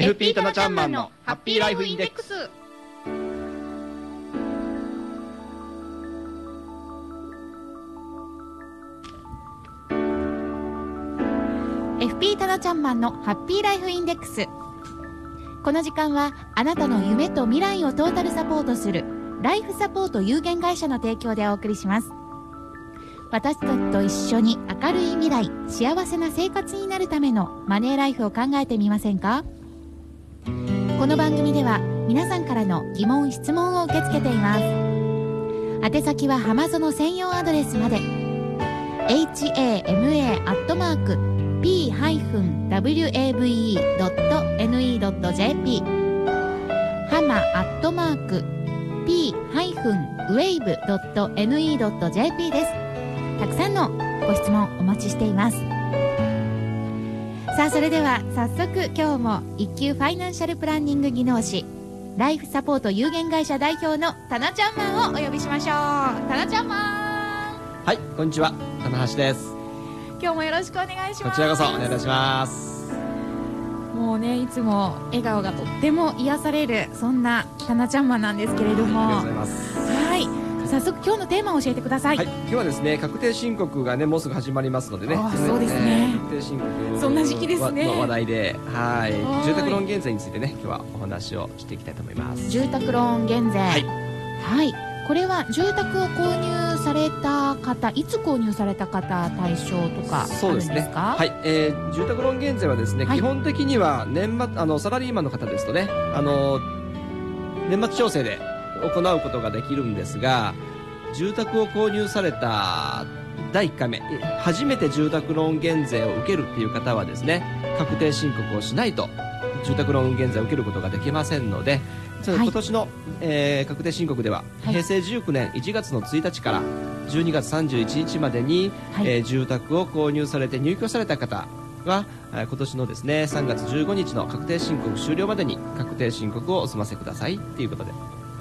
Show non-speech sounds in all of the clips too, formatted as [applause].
FP タナちゃんマンのハッピーライフインデックス。タナちゃんマンのハッピーライフインデックス。この時間はあなたの夢と未来をトータルサポートするライフサポート有限会社の提供でお送りします。私たちと一緒に明るい未来幸せな生活になるためのマネーライフを考えてみませんか？この番組では皆さんからの疑問質問を受け付けています。宛先は浜園専用アドレスまで。hama.p-wave.ne.jp ハマアットマーク p-wave.ne.jp です。たくさんのご質問お待ちしています。さあそれでは早速今日も一級ファイナンシャルプランニング技能士ライフサポート有限会社代表のタナちゃんマンをお呼びしましょう。タナちゃんマンはいこんにちは。棚橋です。今日もよろしくお願いします。こちらこそお願いいたします。もうねいつも笑顔がとっても癒されるそんなタナちゃんマンなんですけれども、ありがとうございます。はい早速今日のテーマを教えてください、はい、今日はですね確定申告がねもうすぐ始まりますのでね。そうですね。えー確定申告そんな時期ですね。の話題ではい。はい。住宅ローン減税についてね今日はお話をしていきたいと思います。住宅ローン減税。はい。はい。これは住宅を購入された方いつ購入された方対象とかそうでね。か？はい、えー住宅ローン減税はですね、はい。基本的には年末あのサラリーマンの方ですとねあの年末調整で行うことができるんですが住宅を購入された第1回目初めて住宅ローン減税を受けるっていう方はですね確定申告をしないと住宅ローン減税を受けることができませんので、今年の、えー確定申告では、はい。平成19年1月の1日から12月31日までに、はい。えー住宅を購入されて入居された方はえー今年のですね3月15日の確定申告終了までに確定申告をお済ませくださいということで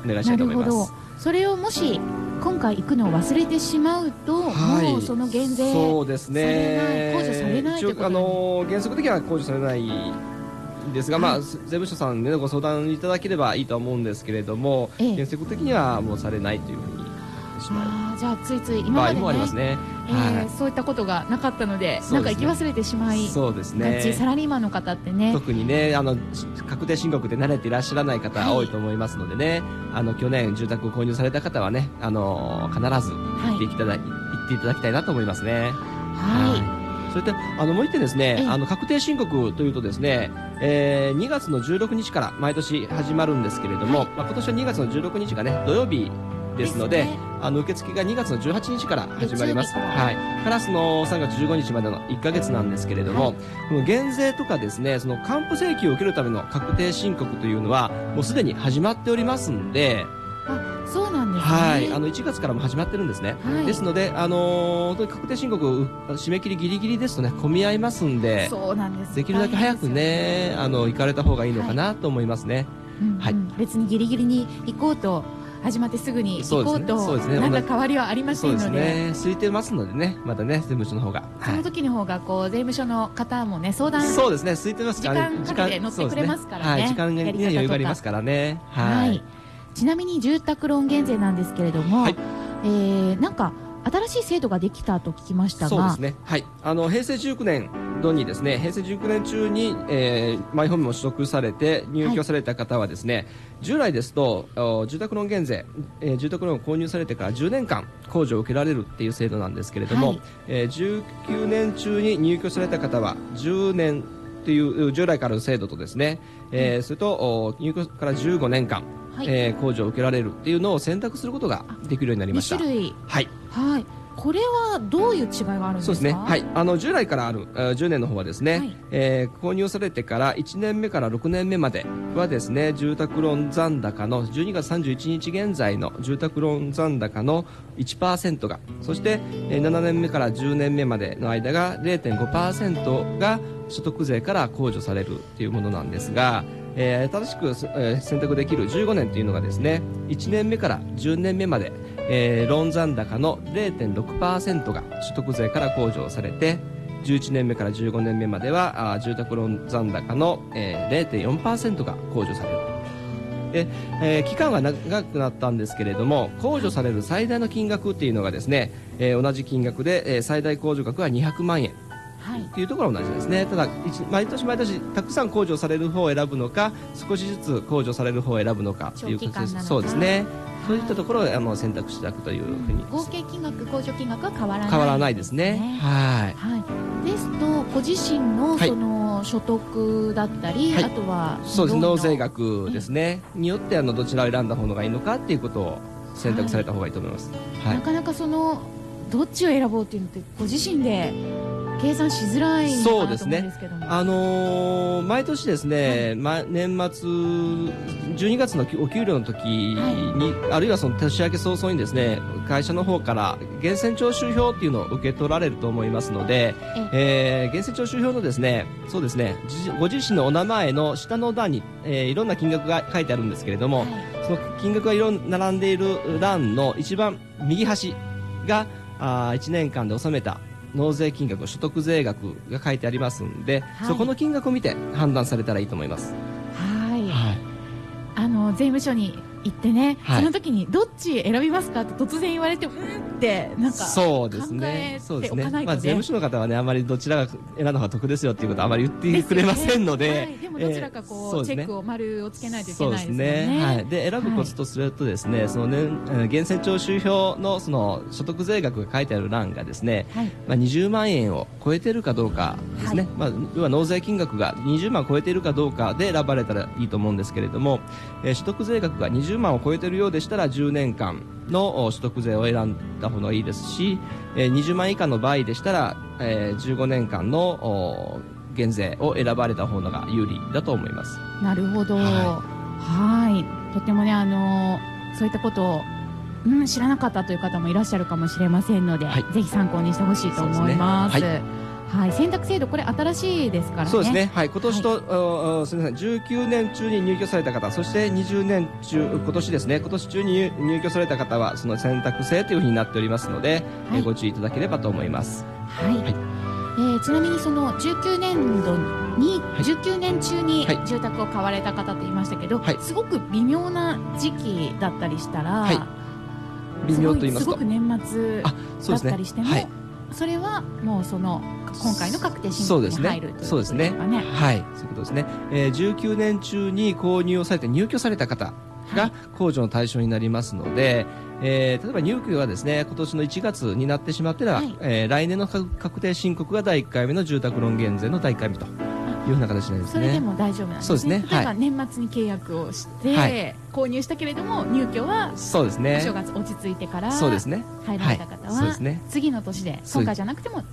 お願いしたないと思いまるほどす。それをもし今回行くのを忘れてしまうと、はい。もうその減税そうですね。控除されないということ一応あの原則的には控除されないんですが、まあ、税務署さんで、ね、ご相談いただければいいと思うんですけれども、ええ。原則的にはもうされないというふうにしてしまあーじゃあついついう今までね。もありますね。えーはい。そういったことがなかったのでね。なんか行き忘れてしまいそうですがちサねラリーマンの方ってね。特にねあの確定申告で慣れていらっしゃらない方はい。多いと思いますのでね、あの去年住宅を購入された方はねあの必ず行っていただ,、行っていただきたいなと思いますね。はそれであのもう一点ですね。ええ、あの確定申告というとですね、えー2月の16日から毎年始まるんですけれども、はい。まあ、今年は2月の16日がね土曜日ですのであの受付が2月の18日から始まります。はい。カラスの3月15日までの1ヶ月なんですけれども、はい。この減税とかですね、その還付請求を受けるための確定申告というのはもうすでに始まっておりますんで、そうなんですね。はい、あの1月からも始まってるんですね。はい。ですので、あのー本当に確定申告締め切りギリギリですとね、混み合いますんで、そうなんです。できるだけ早くね、あの行かれた方がいいのかなと思いますね。うんうん。はい。別にギリギリに行こうと始まってすぐに行こうとね。なんか変わりはありませんで。のですね、空いてますのでね、まだね、税務署の方が。その時の方がこう税務署の方もね相談そうですね、空いてます。からね。時間かけて乗ってくれますからね。そうですはい、時間に、ね、余裕がありますからね。ははいい。ちなみに住宅ローン減税なんですけれども、はい。えーなんか新しい制度ができたと聞きましたが。そうですね。はい。あの、平成19年度にですね、平成19年中に、えー、マイホームを取得されて入居された方はですね、従来ですと、お住宅ローン減税、えー住宅ローンを購入されてから10年間控除を受けられるっていう制度なんですけれども、はい。えー19年中に入居された方は10年という従来からの制度とですね、えーそれとお入居から15年間、はい。えー控除を受けられるっていうのを選択することができるようになりま2した。種類。はい。はいこれはどういう違いがあるんですか？そうですね。はい。あの、従来からある、えー10年の方はですね、はいえー購入されてから1年目から6年目まではですね、住宅ローン残高の12月31日現在の住宅ローン残高の1%が、そして、えー7年目から10年目までの間が0.5%が所得税から控除されるというものなんですが、えー正しく、えー選択できる15年というのがですね、1年目から10年目まで、えーローン残高の0.6%が所得税から控除されて、11年目から15年目まではあ住宅ローン残高の、えー、0.4%が控除されるで、えー、期間が長くなったんですけれども控除される最大の金額っていうのがですね、えー、同じ金額で、えー、最大控除額は200万円。っていうところは同じですね、ただ毎年毎年たくさん控除される方を選ぶのか少しずつ控除される方を選ぶのかっていうことです。そうですねそういったところをあの選択していただくというふうに、合計金額控除金額は変わらない、ね、変わらないですね。はい、はい、ですとご自身のその、はい、所得だったり、はい、あとはそうです。納税額ですね、によってあのどちらを選んだ方がいいのかっていうことを選択された方がいいと思います、はい、なかなかそのどっちを選ぼうっていうのってご自身で計算しづらいそうですね。あのー、毎年ですね、はい、ま、年末12月のお給料の時に、はい、あるいはその年明け早々にですね会社の方から源泉徴収票っていうのを受け取られると思いますので、えー、源泉徴収票のですねそうですねご自身のお名前の下の段に、えー、いろんな金額が書いてあるんですけれども、はい、その金額がいろん並んでいる欄の一番右端があ1年間で納めた納税金額、所得税額が書いてありますんで、はい、そこの金額を見て判断されたらいいと思います。はい。はい、あの税務署に行ってね、はい、その時にどっち選びますか？って突然言われてうんってなんかそうですね。そうですね、まあ、税務署の方はねあまりどちらが選んだ方が得ですよっていうことはあまり言ってくれませんので、ねはい、でもどちらかこう、えー、チェックを丸をつけないといけないですね、ね、はい、で選ぶコツとするとですね、はい、その年源泉徴収票のその所得税額が書いてある欄がですね、はい、まあ、20万円を超えてるかどうかですね、まあ、要は納税金額が20万超えているかどうかで選ばれたらいいと思うんですけれども、えー、所得税額が20万を超えているようでしたら10年間の所得税を選んだ方がいいですし、えー、20万以下の場合でしたら、えー、15年間の減税を選ばれた方が有利だと思います。なるほど。はい。とてもねあのそういったことをうん、知らなかったという方もいらっしゃるかもしれませんので、はい、ぜひ参考にしてほしいと思います。はい、選択制度これ新しいですからね。そうですね。はい、今年と、はい、すみません、19年中に入居された方、そして20年中今年ですね、今年中に入居された方はその選択制というふうになっておりますので、はい、ご注意いただければと思います。はい。はい、えー、ちなみにその19年度に、はい、19年中に住宅を買われた方と言いましたけど、はい、すごく微妙な時期だったりしたら、はい、微妙と言いますと。すごく年末だったりしても、ね、それはもうその今回の確定申告に入るということですかね。そうですね。はい、そういうことですね。えー、19年中に購入をされて入居された方が控除の対象になりますので、えー、例えば入居がですね今年の1月になってしまっては、はい、えー、来年の確定申告が第1回目の住宅ローン減税の第1回目というふうな形ですね。それでも大丈夫なんですね。そうですね。例えば年末に契約をして、はい、購入したけれども入居はそうですね。お正月落ち着いてからそうですね。入られた方は、そうですね。次の年で今回じゃなくても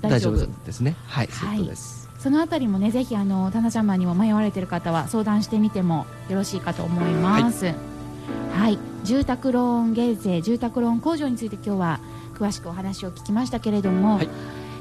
大丈夫ですね。はい、そういうことです。そのあたりもねぜひあのタナちゃんマンにも迷われている方は相談してみてもよろしいかと思います。はい、はい、住宅ローン減税住宅ローン控除について今日は詳しくお話を聞きましたけれども、はい、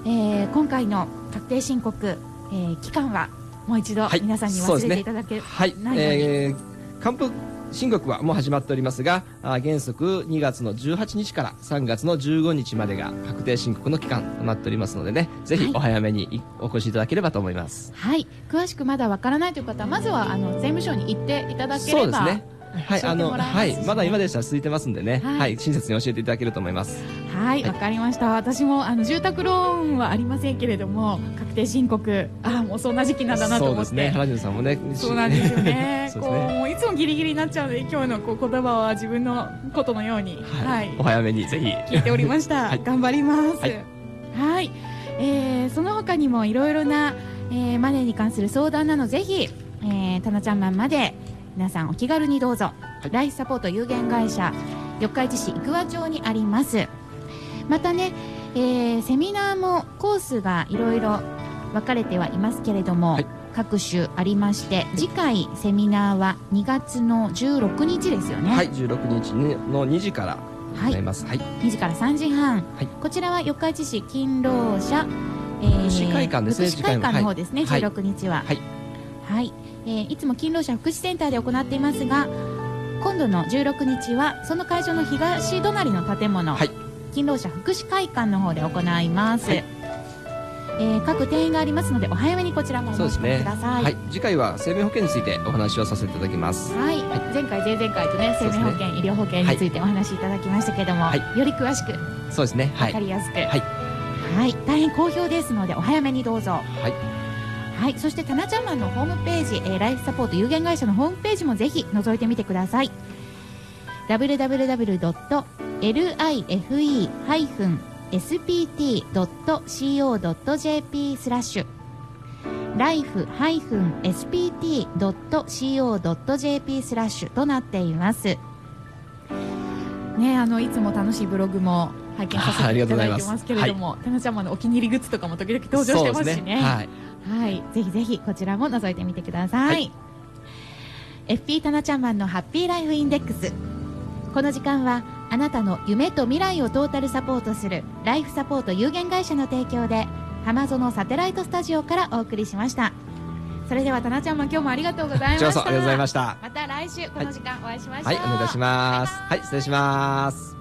えー、今回の確定申告えー、期間はもう一度皆さんに忘れていただけないように、はい、えー、還付申告はもう始まっておりますがあ原則2月の18日から3月の15日までが確定申告の期間となっておりますのでね。ぜひお早めにお越しいただければと思います。はい。詳しくまだわからないという方はまずはあの税務署に行っていただければそうですねはい、あの、はい、まだ今でしたら続いてますんでね、はい、はい、親切に教えていただけると思います。はい、わ、はい、かりました。私もあの住宅ローンはありませんけれども、確定申告、あもうそんな時期なんだなと思って。そうですね、原宿さんもね。そうなんですよ [laughs] ね。こう、もういつもギリギリになっちゃうので、今日のこう言葉は自分のことのように、はい、お早めにぜひ聞いておりました。[laughs] 頑張ります。はい、えー、その他にもいろいろな、えー、マネーに関する相談などぜひ、えー、たなちゃんマンまで皆さんお気軽にどうぞ、はい、ライフサポート有限会社四日市市生桑町にあります。またね、えー、セミナーもコースがいろいろ分かれてはいますけれども、はい、各種ありまして次回セミナーは2月の16日ですよね。はい16日の2時からはい、はい、2時から3時半、はい、こちらは四日市市勤労者、えー、福祉会館ですね福祉会館の方ですね、はい、16日は。はい、はい。えー、いつも勤労者福祉センターで行っていますが今度の16日はその会場の東隣の建物、はい、勤労者福祉会館の方で行います、はい、えー各定員がありますのでお早めにこちらもお申し込みください。はい、次回は生命保険についてお話をさせていただきます。はい、前回前々回とね生命保険、医療保険についてお話しいただきましたけども、はい。より詳しくそうですね。はい。分かりやすく。はい。はい。大変好評ですのでお早めにどうぞ。はいはいそしてタナちゃんマンのホームページ、えーライフサポート有限会社のホームページもぜひ覗いてみてください。www.life-spt.co.jp スラッシュ。life-spt.co.jp スラッシュとなっています。ねあのいつも楽しいブログも拝見させあありていただいてがとうございますけれども、タナちゃんマンのお気に入りグッズとかも時々登場してますしねはいはい、ぜひぜひこちらも覗いてみてください。はい FP タナちゃんマンのハッピーライフインデックス。この時間はあなたの夢と未来をトータルサポートするライフサポート有限会社の提供で浜園サテライトスタジオからお送りしました。それではタナちゃんマン今日もありがとうございました。ありがとうございましたまた来週この時間お会いしましょう。はいお願いいたしますはい失礼します